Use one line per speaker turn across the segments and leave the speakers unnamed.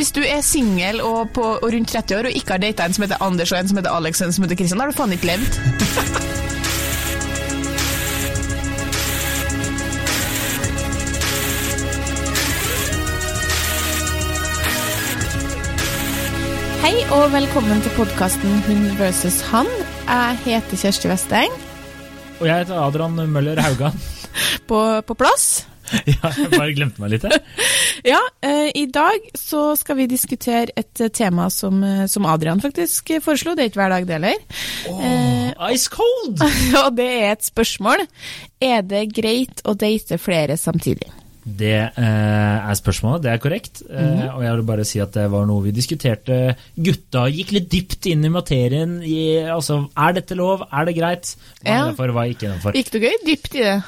hvis du er singel og, og rundt 30 år og ikke har data en som heter Anders og en som heter Alex og en som heter Kristian, da har du faen ikke levd. Hei og velkommen til podkasten Hun versus han. Jeg heter Kjersti Westeng.
Og jeg heter Adrian Møller Haugan.
På, på plass.
ja, jeg bare glemte meg litt her.
Ja, eh, i dag så skal vi diskutere et eh, tema som, eh, som Adrian faktisk foreslo. Det er ikke hver dag det heller. Eh,
Ice cold!
og det er et spørsmål. Er det greit å date flere samtidig?
Det eh, er spørsmålet, det er korrekt. Eh, og jeg vil bare si at det var noe vi diskuterte. Gutta gikk litt dypt inn i materien. I, altså, er dette lov? Er det greit? Hva er
Ja.
for, hva er ikke innenfor?
Gikk du gøy dypt i det?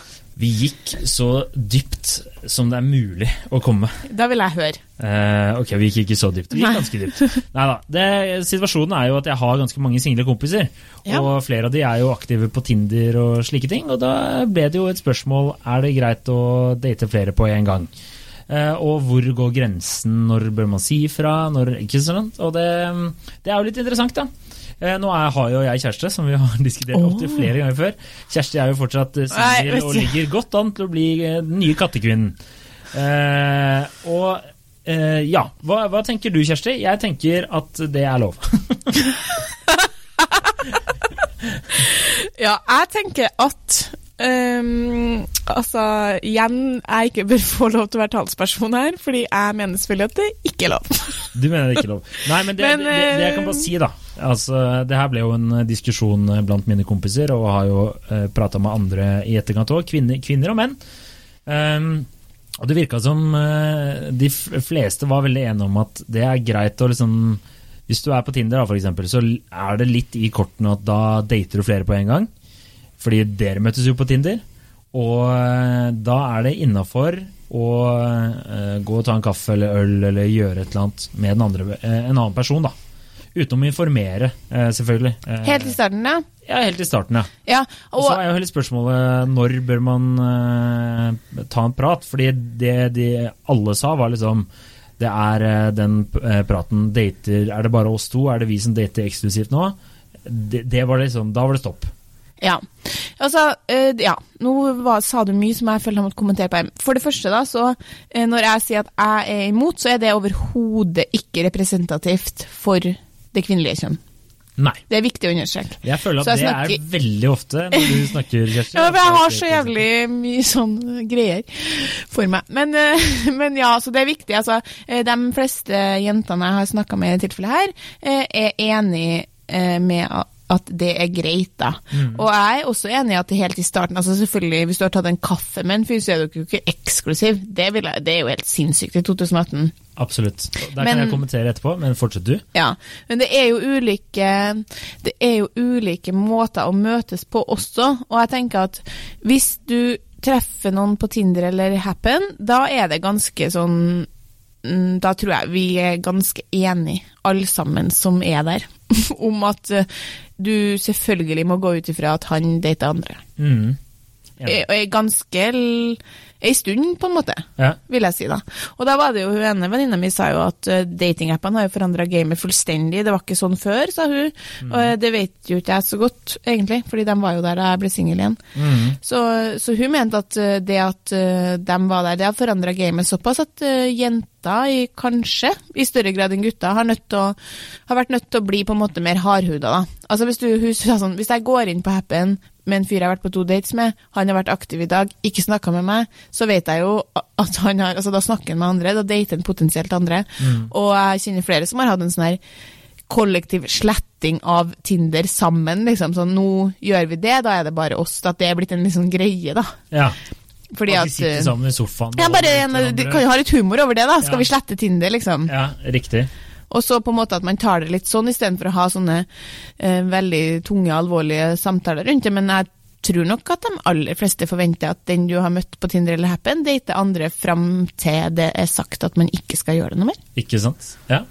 Vi gikk så dypt som det er mulig å komme.
Da vil jeg høre.
Eh, ok, vi gikk ikke så dypt. Vi gikk
Nei.
ganske dypt. Neida, det, situasjonen er jo at jeg har ganske mange single kompiser.
Ja.
Og flere av de er jo aktive på Tinder og slike ting. Og da ble det jo et spørsmål er det greit å date flere på en gang. Eh, og hvor går grensen? Når bør man si fra? Når, ikke sant? Og det, det er jo litt interessant, da. Eh, Nå er, har jo jeg kjæreste, som vi har diskutert opptil flere ganger før. Kjersti er jo fortsatt eh, singel og ligger godt an til å bli eh, den nye kattekvinnen. Eh, og eh, ja, hva, hva tenker du Kjersti? Jeg tenker at det er lov.
Ja, jeg tenker at ehm, Altså, igjen, jeg ikke bør få lov til å være talsperson her, fordi jeg mener selvfølgelig at det ikke er lov.
Du mener det ikke er lov? Nei, men det,
Men,
det, det, det jeg kan bare si, da altså, Det her ble jo en eh, diskusjon eh, blant mine kompiser, og har jo eh, prata med andre i etterkant òg, kvinner, kvinner og menn. Um, og det virka som eh, de fleste var veldig enige om at det er greit å liksom Hvis du er på Tinder, da, for eksempel, så er det litt i kortene at da dater du flere på en gang. Fordi dere møtes jo på Tinder. Og eh, da er det innafor å eh, gå og ta en kaffe eller øl eller gjøre et eller annet med andre, eh, en annen person, da. Utenom å informere, selvfølgelig.
Helt i starten, ja.
ja, helt i starten, ja.
ja
Og så er jo hele spørsmålet når bør man uh, ta en prat? Fordi det de alle sa, var liksom Det er uh, den praten dater Er det bare oss to? Er det vi som dater eksklusivt nå? Det, det var liksom Da var det stopp.
Ja. Altså, eh, ja. Nå var, sa du mye som jeg følte jeg måtte kommentere på. her. For det første, da, så eh, når jeg sier at jeg er imot, så er det overhodet ikke representativt for det kvinnelige kjønn.
Nei.
Det er viktig å understreke.
Jeg føler at
jeg
det
snakker-
er veldig ofte når du snakker, Kjersti.
Ja, for jeg har så jævlig mye sånn greier for meg. Men, eh, men ja, så det er viktig. Altså, de fleste jentene jeg har snakka med i dette tilfellet her, er enig med at det er greit, da. Og jeg er også enig i at helt i starten altså selvfølgelig, Hvis du har tatt en kaffe med en fyr, så er du ikke eksklusiv. Det, jeg, det er jo helt sinnssykt i 2018.
Absolutt. Der
Men-
kan jeg kommentere etterpå, men fortsett du.
Ja, men det er jo ulike Det er jo ulike måter å møtes på også, og jeg tenker at hvis du treffer noen på Tinder eller Happen, da er det ganske sånn mm, Da tror jeg vi er ganske enige, alle sammen som er der, om at eh, du selvfølgelig må gå ut ifra at han dater andre.
Mm.
Eh, er ganske ei stund, på en måte
Ja.
vil jeg si da. Og da var det jo hun ene venninna mi sa jo at uh, datingappene har jo forandra gamet fullstendig. Det var ikke sånn før, sa hun. Og eh, det vet jo ikke jeg så godt, egentlig, fordi de var jo der da jeg ble singel igjen.
Mm.
Så, så hun mente at eh, det at eh, de var der, det har forandra gamet såpass at eh, jenter i, kanskje, i større grad enn gutter, har, å, har vært nødt til å bli på en måte mer hardhuda. da. Altså hvis, du, hun sånn, hvis jeg går inn på Happen med en fyr jeg har vært på to dates med, han har vært aktiv i dag, ikke snakka med meg, så vet jeg jo at han har altså Da snakker han med andre, da dater han potensielt andre. Og jeg kjenner flere som har hatt en sånn her kollektiv sletting av Tinder sammen. liksom sånn, Nå gjør vi det, da er det bare oss. At det er blitt en liksom greie, da.
ja.
Fordi
At de sitter
eh,
sammen i sofaen.
ja, bare en, De kan jo ha litt humor over det, da. Skal
Ja.
vi slette Tinder, liksom?
Ja, riktig.
Og så på en måte at man tar det litt sånn, istedenfor å ha sånne eh, veldig tunge, alvorlige samtaler rundt det. Men jeg tror nok at de aller fleste forventer at den du har møtt på Tinder eller Happen, dater andre fram til det er sagt at man ikke skal gjøre det noe mer.
Ikke sant? Ja.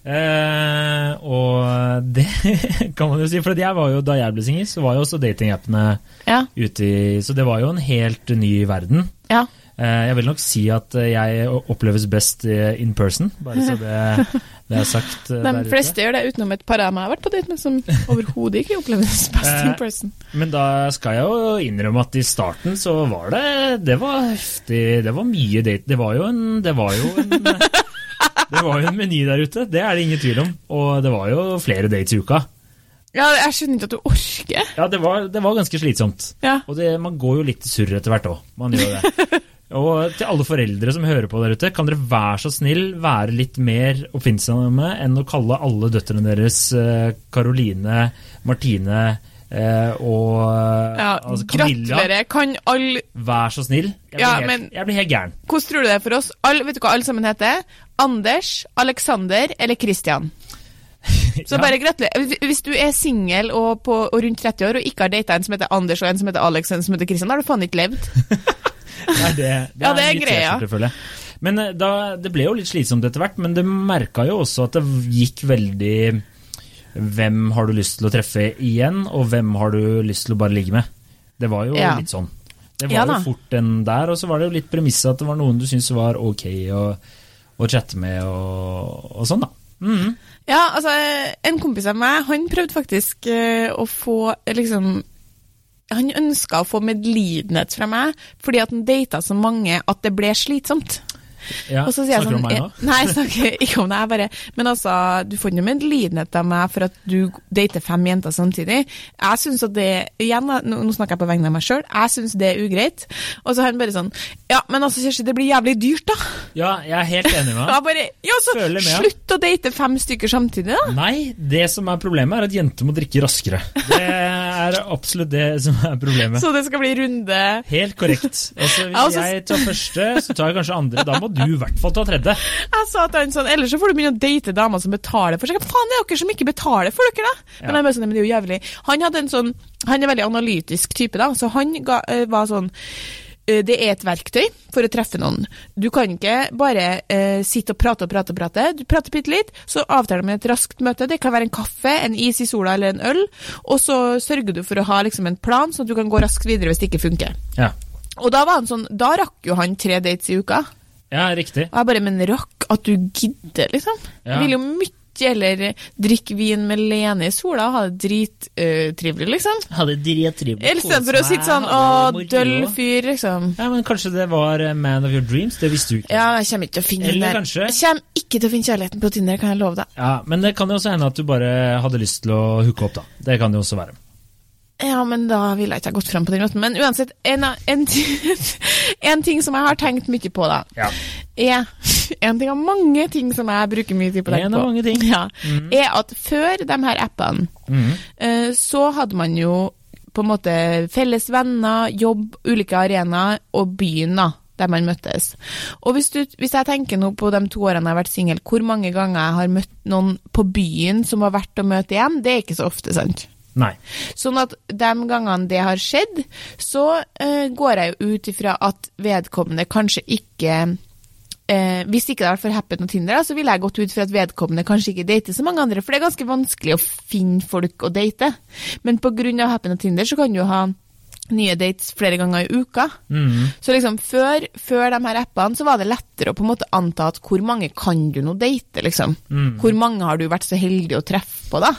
Eh, og det kan man jo si, for jeg var jo, da jeg ble singel, så var jo også datingappene
Ja.
ute i Så det var jo en helt ny verden.
Ja.
Eh, Jeg vil nok si at jeg oppleves best eh, in person, bare så det, det er sagt eh,
De fleste gjør det, utenom et par av meg jeg har vært på date med, som overhodet ikke oppleves best in
Eh,
person.
Men da skal jeg jo innrømme at i starten så var det Det var heftig. Det var mye date. Det var jo en Det var jo en det var jo en meny der ute, det er det ingen tvil om. Og det var jo flere dates i uka.
Ja, jeg skjønner ikke at du orker.
Ja, det var, det var ganske slitsomt.
Ja.
Og det, man går jo litt surr etter hvert òg. Man gjør det. Og til alle foreldre som hører på der ute, kan dere være så snill være litt mer oppfinnsomme enn å kalle alle døtrene deres Karoline, Martine eh, og
Ja,
altså Camilla.
gratulerer. Kan alle
Vær så snill. Jeg blir,
Ja,
helt,
men-
jeg blir helt gæren.
Hvordan tror du det er for oss? All, vet du hva alle sammen heter? Anders, Alexander eller Christian. Så
Ja.
bare gratulerer. Hvis- Hvis du er singel og, og rundt 30 år og ikke har data en som heter Anders og en som heter Alex og en som heter Christian, da har du faen ikke levd.
Det, det
Ja, det er
er
greia.
Men eh, da, det ble jo litt slitsomt etter hvert, men det merka jo også at det gikk veldig Hvem har du lyst til å treffe igjen, og hvem har du lyst til å bare ligge med? Det var jo
Ja.
litt sånn. Det var
Ja
jo fort den der, og så var det jo litt premisset at det var noen du syntes var ok å, å chatte med, og, og sånn, da. Mhm.
Ja, altså, en kompis av meg, han prøvde faktisk eh, å få liksom Han ønska å få medlidenhet fra meg fordi at han data så mange at det ble slitsomt.
Ja,
Og så sier jeg sånn
om meg nå?
eh, Nei, jeg snakker ikke om deg. Jeg bare Men altså, du får ikke noe medlidenhet av meg for at du dater fem jenter samtidig. Jeg syns at det Igjen, nå, nå snakker jeg på vegne av meg sjøl. Jeg syns det er ugreit. Og så har han bare sånn Ja, men altså, Kjersti, det blir jævlig dyrt, da.
Ja, jeg er helt enig med deg.
jeg bare Ja, så
med, ja.
slutt å date fem stykker samtidig, da.
Nei, det som er problemet er at jenter må drikke raskere. Det er absolutt det som er problemet.
Så det skal bli runde
Helt korrekt. Altså, hvis jeg tar første, så tar jeg kanskje andre. Da må du i hvert fall ta tredje.
Jeg sa til han sånn, ellers så får du begynne å date damer som betaler for seg. Hva faen er dere som ikke betaler for dere, da? Men
Ja.
han sånn, men det er jo jævlig. Han hadde en sånn, han er veldig analytisk type, da, så han ga, eh, var sånn, eh, det er et verktøy for å treffe noen. Du kan ikke bare eh, sitte og prate og prate og prate. Du prater bitte litt, så avtaler man et raskt møte. Det kan være en kaffe, en is i sola eller en øl. Og så sørger du for å ha liksom en plan, sånn at du kan gå raskt videre hvis det ikke funker.
Ja,
Og da var han sånn, da rakk jo han tre dates i uka.
Ja riktig.
Og jeg bare, men rakk at du gidder, liksom.
Ja.
Jeg vil jo mye heller drikke vin med Lene i sola og ha det drittrivelig, liksom.
Ha det drittrivelig.
I stedet for å sitte sånn og døll fyr, liksom.
Ja, men kanskje det var eh, Man of your dreams? Det visste du ikke.
Ja, jeg kommer ikke til å finne
Eller
den
kanskje-
Jeg kommer ikke til å finne kjærligheten på Tinder, kan jeg love deg.
Ja, Men det kan jo også hende at du bare hadde lyst til å hooke opp, da. Det kan det jo også være.
Ja, men da ville jeg ikke ha gått fram på den måten. Men uansett, en, en, en ting som jeg har tenkt mye på, da,
Ja.
er en ting av mange ting som jeg bruker mye tid på å tenke på.
av mange ting. Mm.
Er at før de her appene,
mm.
eh, så hadde man jo på en måte felles venner, jobb, ulike arenaer og byen, da. Der man møttes. Og hvis, du, hvis jeg tenker nå på de to årene jeg har vært singel, hvor mange ganger jeg har møtt noen på byen som var verdt å møte igjen, det er ikke så ofte, sant?
Nei.
Sånn at de gangene det har skjedd, så uh, går jeg jo ut ifra at vedkommende kanskje ikke eh, Hvis ikke det hadde vært for Happen og Tinder, da, så ville jeg gått ut for at vedkommende kanskje ikke dater så mange andre, for det er ganske vanskelig å finne folk å date. Men pga. Happen og Tinder så kan du ha nye dates flere ganger i uka.
Mm.
Så liksom før, før de her appene så var det lettere å på en måte anta at hvor mange kan du nå date, liksom?
Mm.
Hvor mange har du vært så heldig å treffe på, da?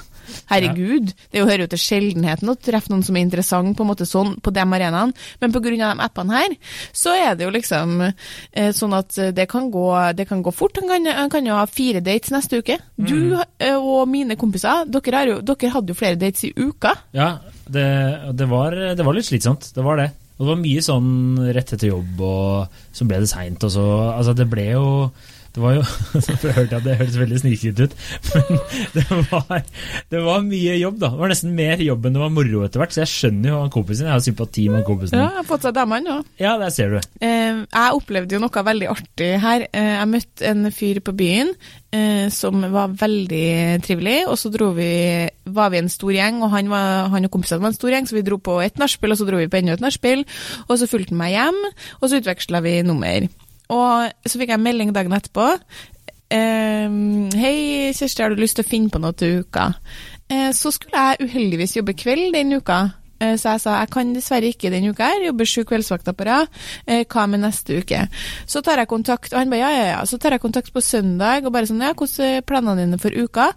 Herregud, det er hører jo til sjeldenheten å treffe noen som er interessant på en måte sånn, på de arenaene, men pga. de appene her, så er det jo liksom eh, sånn at det kan gå, det kan gå fort. Han kan, han kan jo ha fire dates neste uke. Du eh, og mine kompiser, dere, jo, dere hadde jo flere dates i uka.
Ja, det, det, var, det var litt slitsomt. Det var det. Og det var mye sånn rett etter jobb, og så ble det seint, Altså, det ble jo det var jo, så hørte jeg at det hørtes veldig snikskritt ut, men det var, det var mye jobb, da. Det var nesten mer jobb enn det var moro etter hvert, så jeg skjønner jo han kompisen. Jeg har sympati med han kompisen.
Ja, jeg har fått seg damene òg.
Ja, der ser du.
Eh, jeg opplevde jo noe veldig artig her. Eh, jeg møtte en fyr på byen eh, som var veldig trivelig, og så dro vi, var vi en stor gjeng, og han, var, han og kompisene var en stor gjeng, så vi dro på et nachspiel, og så dro vi på enda et nachspiel, og så fulgte han meg hjem, og så utveksla vi nummer. Og så fikk jeg en melding dagen etterpå. Eh, Hei, Kjersti, har du lyst til å finne på noe til uka? Eh, så skulle jeg uheldigvis jobbe kveld den uka. Eh, Så jeg sa jeg kan dessverre ikke denne uka her, jobber sju kveldsvakter på rad. Eh, Hva med neste uke? Så tar jeg kontakt, og han ba ja, ja, ja. Så tar jeg kontakt på søndag og bare sånn ja, hvordan er planene dine for uka?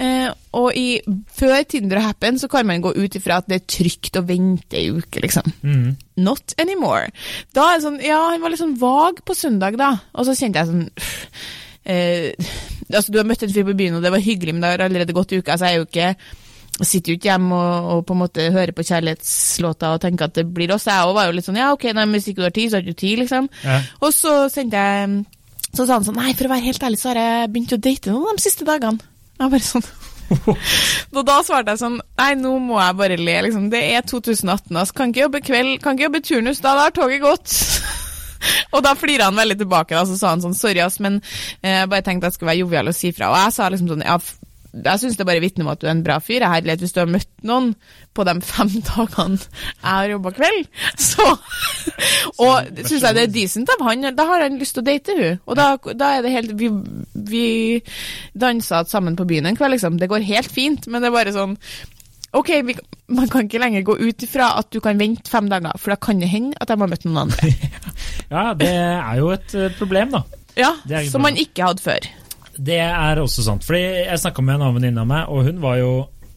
Eh, og i, før Tinder og Happen så kan man gå ut ifra at det er trygt å vente ei uke, liksom.
Mm.
Not anymore. Da er det sånn, ja, han var litt sånn vag på søndag, da. Og så kjente jeg sånn eh, Altså, du har møtt en fyr på byen, og det var hyggelig, men det har allerede gått uka, så jeg er jo ikke sitter jo ikke hjemme og, og på en måte hører på kjærlighetslåter og tenker at det blir oss. Jeg òg var jo litt sånn ja, ok, nei, hvis ikke du har tid, så har du tid, liksom.
Ja.
Og så sendte jeg Så sa han sånn Nei, for å være helt ærlig, så har jeg begynt å date noen de siste dagene. Jeg bare sånn Og da svarte jeg sånn Nei, nå må jeg bare le, liksom. Det er 2018, altså. Kan ikke jobbe kveld, kan ikke jobbe turnus, da har toget gått. og da flira han veldig tilbake, da, så sa han sånn sorry, ass, men eh, jeg bare tenkte jeg skulle være jovial og si fra. Og jeg sa liksom sånn ja, jeg syns det bare vitner om at du er en bra fyr. Jeg lett hvis du har møtt noen på de fem dagene jeg har jobba kveld, så Og syns jeg det er decent av han. Da har han lyst til å date hun. Og da, da er det helt Vi, vi dansa sammen på byen en kveld, liksom. Det går helt fint, men det er bare sånn Ok, vi, man kan ikke lenger gå ut ifra at du kan vente fem dager, for da kan det hende at de har møtt noen andre.
ja, det er jo et eh, problem, da.
Ja, Som man ikke hadde før.
Det er også sant. Fordi jeg snakka med en annen venninne av meg, og hun var jo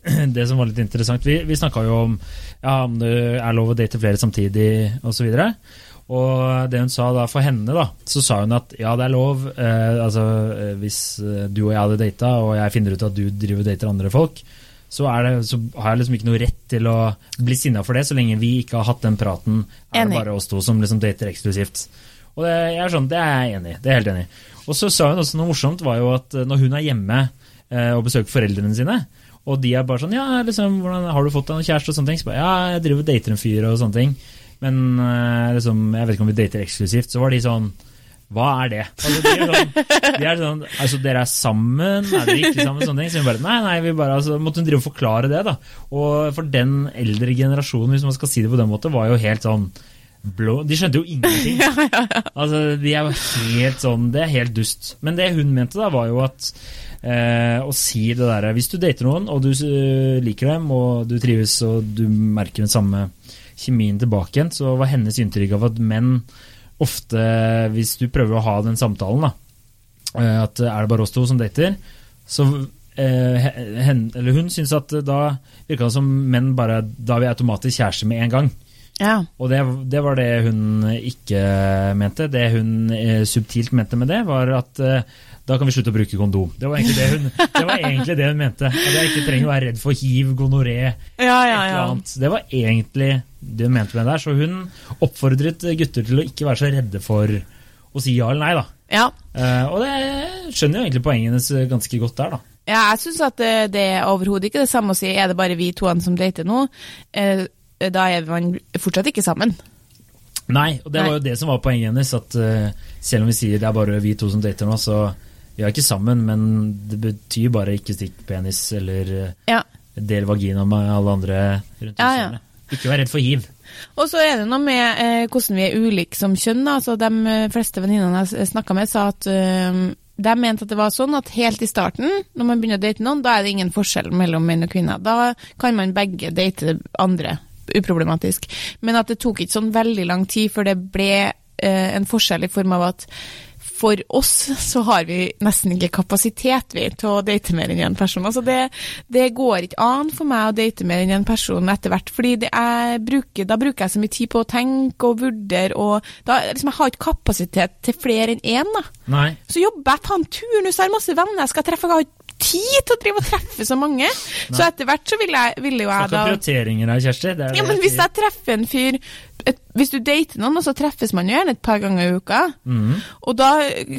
Det som var litt interessant Vi, vi snakka jo om ja, om det er lov å date flere samtidig, osv. Og, og det hun sa da for henne, da, så sa hun at ja, det er lov. Eh, altså, eh, hvis eh, du og jeg hadde data, og jeg finner ut at du driver og dater andre folk, så, det, så har jeg liksom ikke noe rett til å bli sinna for det, så lenge vi ikke har hatt den praten. Er det bare oss to som liksom dater eksklusivt. Og det, jeg er sånn, det er jeg enig i. Det er helt enig i. Og så sa hun også noe morsomt, var jo at eh, når hun er hjemme eh, og besøker foreldrene sine, og de er bare sånn Ja, liksom, hvordan, har du fått deg noen kjæreste og sånne ting? Så bare, ja, jeg driver og dater en fyr og sånne ting. Men eh, liksom, jeg vet ikke om vi dater eksklusivt. Så var de sånn Hva er det? Altså, de er sånn, de er sånn Altså, dere er sammen? Er dere ikke sammen? Sånne ting. Så hun bare Nei, nei, vi bare altså, Måtte hun drive og forklare det, da. Og for den eldre generasjonen, hvis man skal si det på den måten, var jo helt sånn blå De skjønte jo ingenting. Altså, de er jo helt sånn Det er helt dust. Men det hun mente, da, var jo at eh, å si det derre Hvis du dater noen, og du eh, liker dem, og du trives, og du merker den samme kjemien tilbake igjen, så var hennes inntrykk av at menn ofte, hvis du prøver å ha den samtalen, da, eh, at er det bare oss to som dater, så eh, hen, eller hun syns at da virka det som menn bare Da er vi automatisk kjærester med en gang.
Ja.
Og det, det var det hun ikke mente. Det hun eh, subtilt mente med det, var at eh, da kan vi slutte å bruke kondom. Det var egentlig det hun, det var egentlig det hun mente. At jeg ikke trenger å være redd for hiv, gonoré,
Ja,
et
ja,
eller
ja.
annet. Det var egentlig det hun mente med det der. Så hun oppfordret gutter til å ikke være så redde for å si ja eller nei, da.
ja.
Eh, og det skjønner jo egentlig poenget hennes ganske godt der, da.
Ja, jeg syns at det, det er overhodet ikke det samme å si er det bare vi to som dater nå. Eh, da er man fortsatt ikke sammen.
Nei, og det
Nei.
var jo det som var poenget hennes. At uh, selv om vi sier det er bare vi to som dater nå, så vi er ikke sammen, men det betyr bare ikke stikk penis eller eh,
Ja.
del vagina med alle andre rundt
Ja, ja.
Ikke vær redd for hiv.
Og så er det noe med eh, hvordan vi er ulike som kjønn. Altså, de eh, fleste venninnene jeg snakka med, sa at eh, de mente at det var sånn at helt i starten, når man begynner å date noen, da er det ingen forskjell mellom menn og kvinner. Da kan man begge date andre uproblematisk. Men at det tok ikke sånn veldig lang tid før det ble eh, en forskjell i form av at for oss så har vi nesten ikke kapasitet vi, til å date mer enn én person. Altså det, det går ikke an for meg å date mer enn én person etter hvert. fordi bruker, Da bruker jeg så mye tid på å tenke og vurdere, og da, liksom, jeg har ikke kapasitet til flere enn én. da.
Nei.
Så jobber jeg faen turnus, jeg har masse venner jeg skal treffe. Jeg har ikke tid til å drive og treffe så mange. Så etter hvert så ville, jeg, ville jo jeg
Snakk om prioriteringer her, Kjersti. Det er
ja, men hvis jeg treffer en fyr Hvis du dater noen, så treffes man jo gjerne et par ganger i uka.
Mm.
Og da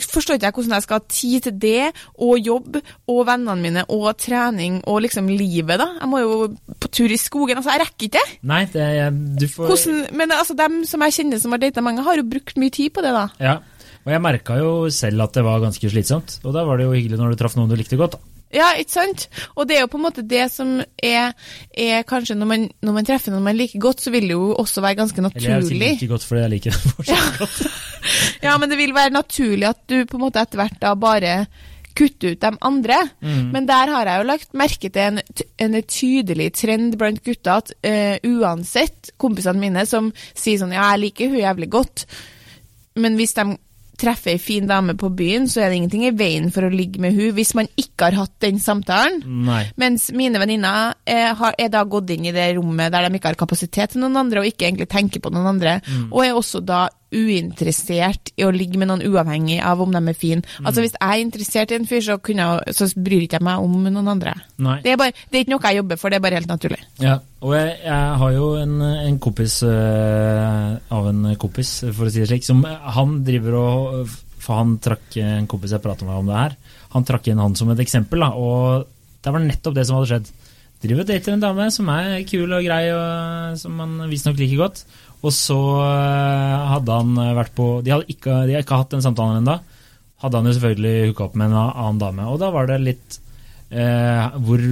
forstår ikke jeg hvordan jeg skal ha tid til det, og jobb, og vennene mine, og trening, og liksom livet, da. Jeg må jo på tur i skogen. Altså, jeg rekker ikke.
Nei, det er, du får
Hvordan, men altså, dem som jeg kjenner som har data mange, har jo brukt mye tid på det, da.
Ja. Og jeg merka jo selv at det var ganske slitsomt. Og da var det jo hyggelig når du traff noen du likte godt. da.
Ja, ikke sant? Og det er jo på en måte det som er, er kanskje når man, når man treffer noen man liker godt, så vil det jo også være ganske naturlig.
Eller jeg
liker
ikke godt fordi jeg liker det fortsatt godt.
Ja, men det vil være naturlig at du på en måte etter hvert da bare kutter ut de andre.
Mm.
Men der har jeg jo lagt merke til en, en tydelig trend blant gutter at uh, uansett kompisene mine som sier sånn ja, jeg liker hun jævlig godt, men hvis de treffer ei fin dame på byen, så er det ingenting i veien for å ligge med hun hvis man ikke har hatt den samtalen.
Nei.
Mens mine venninner eh, er da gått inn i det rommet der de ikke har kapasitet til noen andre, og ikke egentlig tenker på noen andre, og er også da uinteressert i å ligge med noen uavhengig av om de er fine. Altså Hvis jeg er interessert i en fyr, så, kunne jeg, så bryr ikke jeg meg om noen andre.
Nei.
Det er, bare, det er ikke noe jeg jobber for, det er bare helt naturlig.
Ja, og jeg, jeg har jo en, en kompis øh, av en kompis, for å si det slik, som han driver og For han trakk en kompis jeg prata med om det her, han trakk inn han som et eksempel, da, og det var nettopp det som hadde skjedd. Driver og dater en dame som er kul og grei, og som han visstnok liker godt. Og så øh, hadde han vært på De hadde ikke, de hadde ikke hatt den samtalen ennå. Hadde han jo selvfølgelig hooka opp med en annen dame, og da var det litt eh, hvor,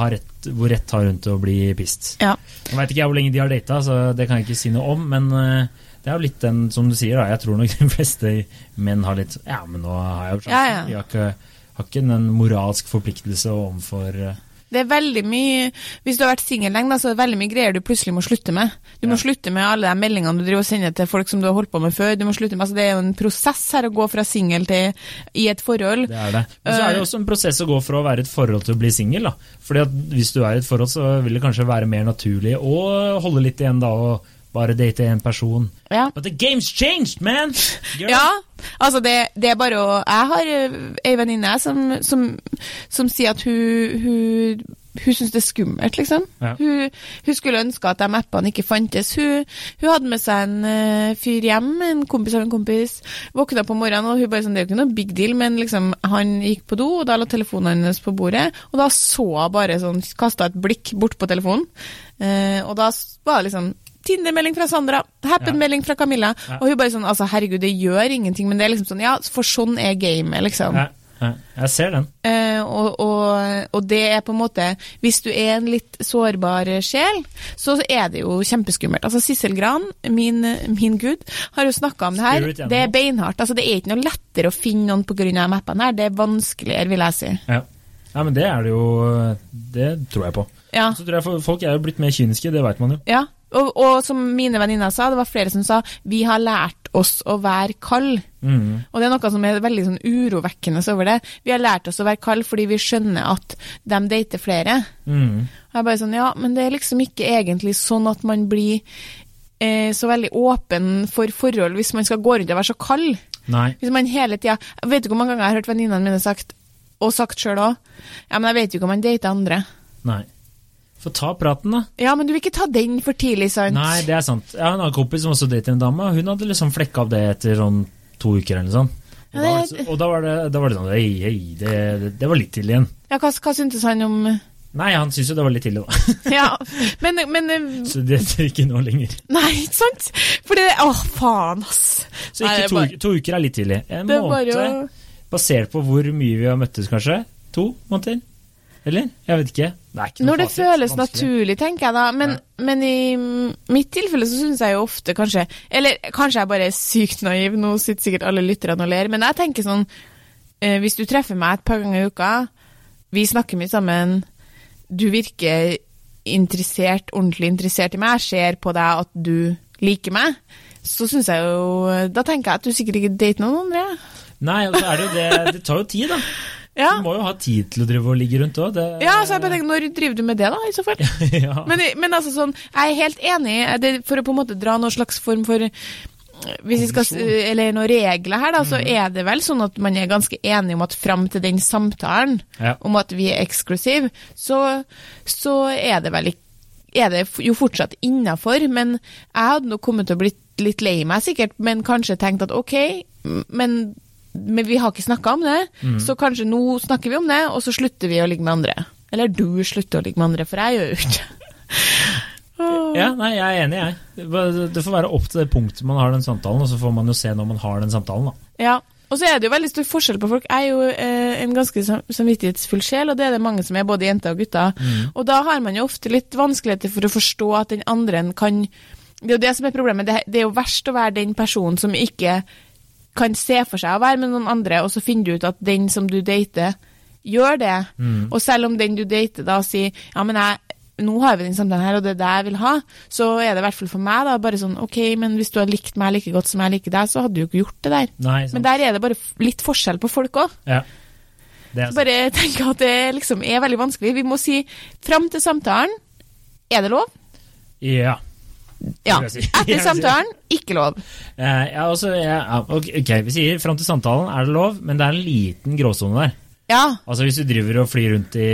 har rett, hvor rett har hun til å bli pist?
Ja.
Jeg vet ikke jeg hvor lenge de har data, så det kan jeg ikke si noe om, men eh, det er jo litt den, som du sier, da. Jeg tror nok de fleste menn har litt Ja, men nå har jeg jo sjansen.
Ja, ja.
Jeg har ikke, har ikke en moralsk forpliktelse overfor eh,
Det er veldig mye Hvis du har vært singel lenge, så er det veldig mye greier du plutselig må slutte med. Du må
Ja.
slutte med alle de meldingene du driver og sender til folk som du har holdt på med før. Du må slutte med, altså Det er jo en prosess her å gå fra singel til i et forhold.
Det er det. Men så er det også en prosess å gå fra å være i et forhold til å bli singel. Fordi at hvis du er i et forhold, så vil det kanskje være mer naturlig å holde litt igjen da, og bare date én person.
Ja.
But the game's changed, man! Girl.
Ja, altså det, det er bare å Jeg har ø, ei venninne som, som, som sier at hun, hun, hun syns det er skummelt, liksom.
Ja.
Hun, hun skulle ønske at de appene ikke fantes. Hun, hun hadde med seg en uh, fyr hjem, en kompis av en kompis. Våkna på morgenen, og hun bare sånn, det er jo ikke noe big deal, men liksom, han gikk på do, og da la telefonen hennes på bordet, og da så hun bare sånn, kasta et blikk bort på telefonen, uh, og da var det liksom Tinder-melding fra Sandra, Happen-melding fra Camilla. Og hun bare sånn Altså, herregud, det gjør ingenting, men det er liksom sånn Ja, for sånn er gamet, liksom.
Jeg ser den.
Uh, og, og, og det er på en måte Hvis du er en litt sårbar sjel, så er det jo kjempeskummelt. Altså, Sissel Gran, min, min gud, har jo snakka om det her. Det er beinhardt. Altså, det er ikke noe lettere å finne noen pga. de appene her. Det er vanskeligere, vil jeg si.
Ja. ja, men det er det jo Det tror jeg på.
Ja.
Så tror jeg Folk er jo blitt mer kyniske, det veit man jo.
Ja, og, og som mine venninner sa, det var flere som sa vi har lært oss å være kald.
Mm.
Og det er noe som er veldig sånn urovekkende over det. Vi har lært oss å være kald fordi vi skjønner at de dater flere.
Mm.
Og jeg bare sånn, ja, men det er liksom ikke egentlig sånn at man blir eh, så veldig åpen for forhold hvis man skal gå rundt og være så kald.
Nei.
Hvis man hele tida Vet du hvor mange ganger jeg har hørt venninnene mine sagt, og sagt sjøl òg, ja, men jeg vet jo ikke om man dater andre.
Nei. Få ta praten, da.
Ja, men du vil ikke ta den for tidlig, sant?
Nei, det er sant. Jeg har en annen kompis som også dater en dame, og hun hadde liksom flekka av det etter sånn to uker eller noe sånt. Og,
Ja,
da, var
det-
det, og da, var det, da var det sånn Hei, hei, det, det, var litt tidlig igjen.
Ja, hva, hva syntes han om
Nei, han syntes jo det var litt tidlig, da.
Ja, men, men eh,
Så det er ikke nå lenger.
Nei, ikke sant? For det Å, faen, ass.
Så ikke
Nei,
to,
bare-
to uker er litt tidlig. En
er bare
basert på hvor mye vi har møttes, kanskje? To måneder? Eller? Jeg vet ikke. Det er ikke noe
Når det
fasit.
føles
Vanskelig.
naturlig, tenker jeg da. Men, men i mitt tilfelle så syns jeg jo ofte kanskje Eller kanskje jeg bare er sykt naiv, nå sitter sikkert alle lytterne og ler, men jeg tenker sånn eh, Hvis du treffer meg et par ganger i uka, vi snakker mye sammen, du virker interessert, ordentlig interessert i meg, jeg ser på deg at du liker meg, så syns jeg jo Da tenker jeg at du sikkert ikke dater noen andre.
Nei, og så er det jo det Det tar jo tid, da.
Ja.
Du må jo ha tid til å drive og ligge rundt òg.
Ja, så jeg bare tenker, Når driver du med det, da, i så fall?
ja.
Men, men altså sånn, jeg er helt enig, det, for å på en måte dra noen slags form for hvis vi skal, eller noen regler her, da, så er det vel sånn at man er ganske enig om at fram til den samtalen
Ja.
om at vi er eksklusive, så, så er det vel ikke er det jo fortsatt innafor, men jeg hadde nok kommet til å blitt litt lei meg sikkert, men kanskje tenkt at ok, men, men vi har ikke snakka om det, så kanskje nå snakker vi om det, og så slutter vi å ligge med andre. Eller du slutter å ligge med andre, for jeg gjør jo ikke oh.
Ja, nei, jeg er enig, jeg. Det får være opp til det punktet man har den samtalen, og så får man jo se når man har den samtalen, da.
Ja, og så er det jo veldig stor forskjell på folk. Jeg er jo eh, en ganske samvittighetsfull sjel, og det er det mange som er, både jenter og gutter. Og da har man jo ofte litt vanskeligheter for å forstå at den andre kan Det er jo det som er problemet. Det, det er jo verst å være den personen som ikke kan se for seg å være med noen andre, og så finner du ut at den som du dater, gjør det. Og selv om den du dater da sier ja, men jeg nå har vi den samtalen her, og det er det jeg vil ha, så er det i hvert fall for meg da, bare sånn ok, men hvis du har likt meg like godt som jeg liker deg, så hadde du jo ikke gjort det der.
Nei.
Men der er det bare litt forskjell på folk òg.
Ja.
Bare tenk at det liksom er veldig vanskelig. Vi må si fram til samtalen er det lov.
Ja.
Ja. Etter samtalen ikke lov.
Uh, ja, altså, ja, ok, vi sier fram til samtalen er det lov, men det er en liten gråsone der.
Ja.
Altså Hvis du driver og flyr rundt i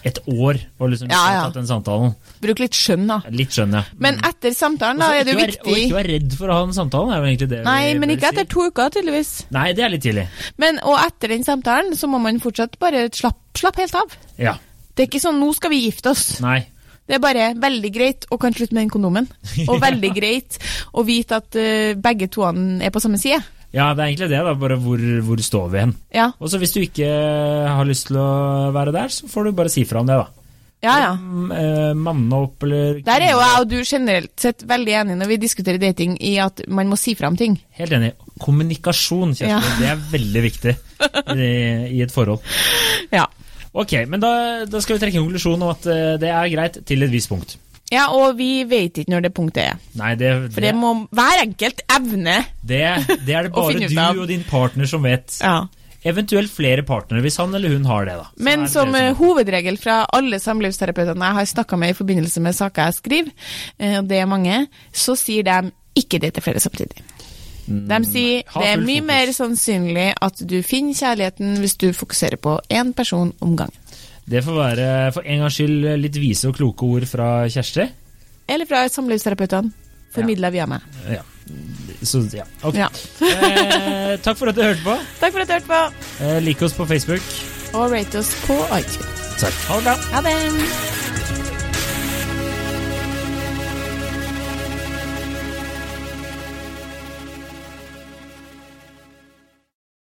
et år og liksom
Ja, ja.
tatt den samtalen
Bruk litt skjønn, da.
Litt skjønn, ja.
Men etter samtalen, da er det jo
viktig. Og ikke være redd for å ha den samtalen, er jo egentlig det
Nei, men ikke etter to uker, tydeligvis.
Nei, det er litt tidlig.
Men, og etter den samtalen så må man fortsatt bare slappe slapp helt av.
Ja.
Det er ikke sånn 'nå skal vi gifte oss'.
Nei.
Det er bare veldig greit å kan slutte med den kondomen. Og veldig greit å vite at uh, begge toene er på samme side.
Ja, det er egentlig det, da. Bare hvor, hvor står vi hen?
Ja,
Og så hvis du ikke har lyst til å være der, så får du bare si fra om det, da.
ja. ja.
Mm, eh, Manne opp, eller
Der er jo jeg og du generelt sett veldig enige når vi diskuterer dating i at man må si fra om ting.
Helt enig. Kommunikasjon, Kjersti.
Ja.
Det er veldig viktig i, i et forhold.
Ja.
Ok, men da, da skal vi trekke en konklusjon om at eh, det er greit til et visst punkt.
ja, og vi vet ikke når det punktet er.
Nei, det,
For det må hver enkelt evne.
det, det er det bare du og din partner som vet.
Ja.
Eventuelt flere partnere, hvis han eller hun har det. da. Så
Men som
det
eh, hovedregel fra alle samlivsterapeutene jeg har snakka med i forbindelse med saker jeg skriver, eh, og det er mange, så sier de ikke det til flere samtidig. De sier det er mye
fokus.
mer sannsynlig at du finner kjærligheten hvis du fokuserer på én person om gangen.
Det får være for en gangs skyld litt vise og kloke ord fra Kjersti.
Eller fra samlivsterapeutene. Formidla via meg.
Ja. Så ja, ok.
Ja.
eh, takk for at du hørte på.
Takk for at du hørte på,
Eh, Lik oss på Facebook.
og rate oss på iTunes.
Takk. Ha det bra.
Ha det!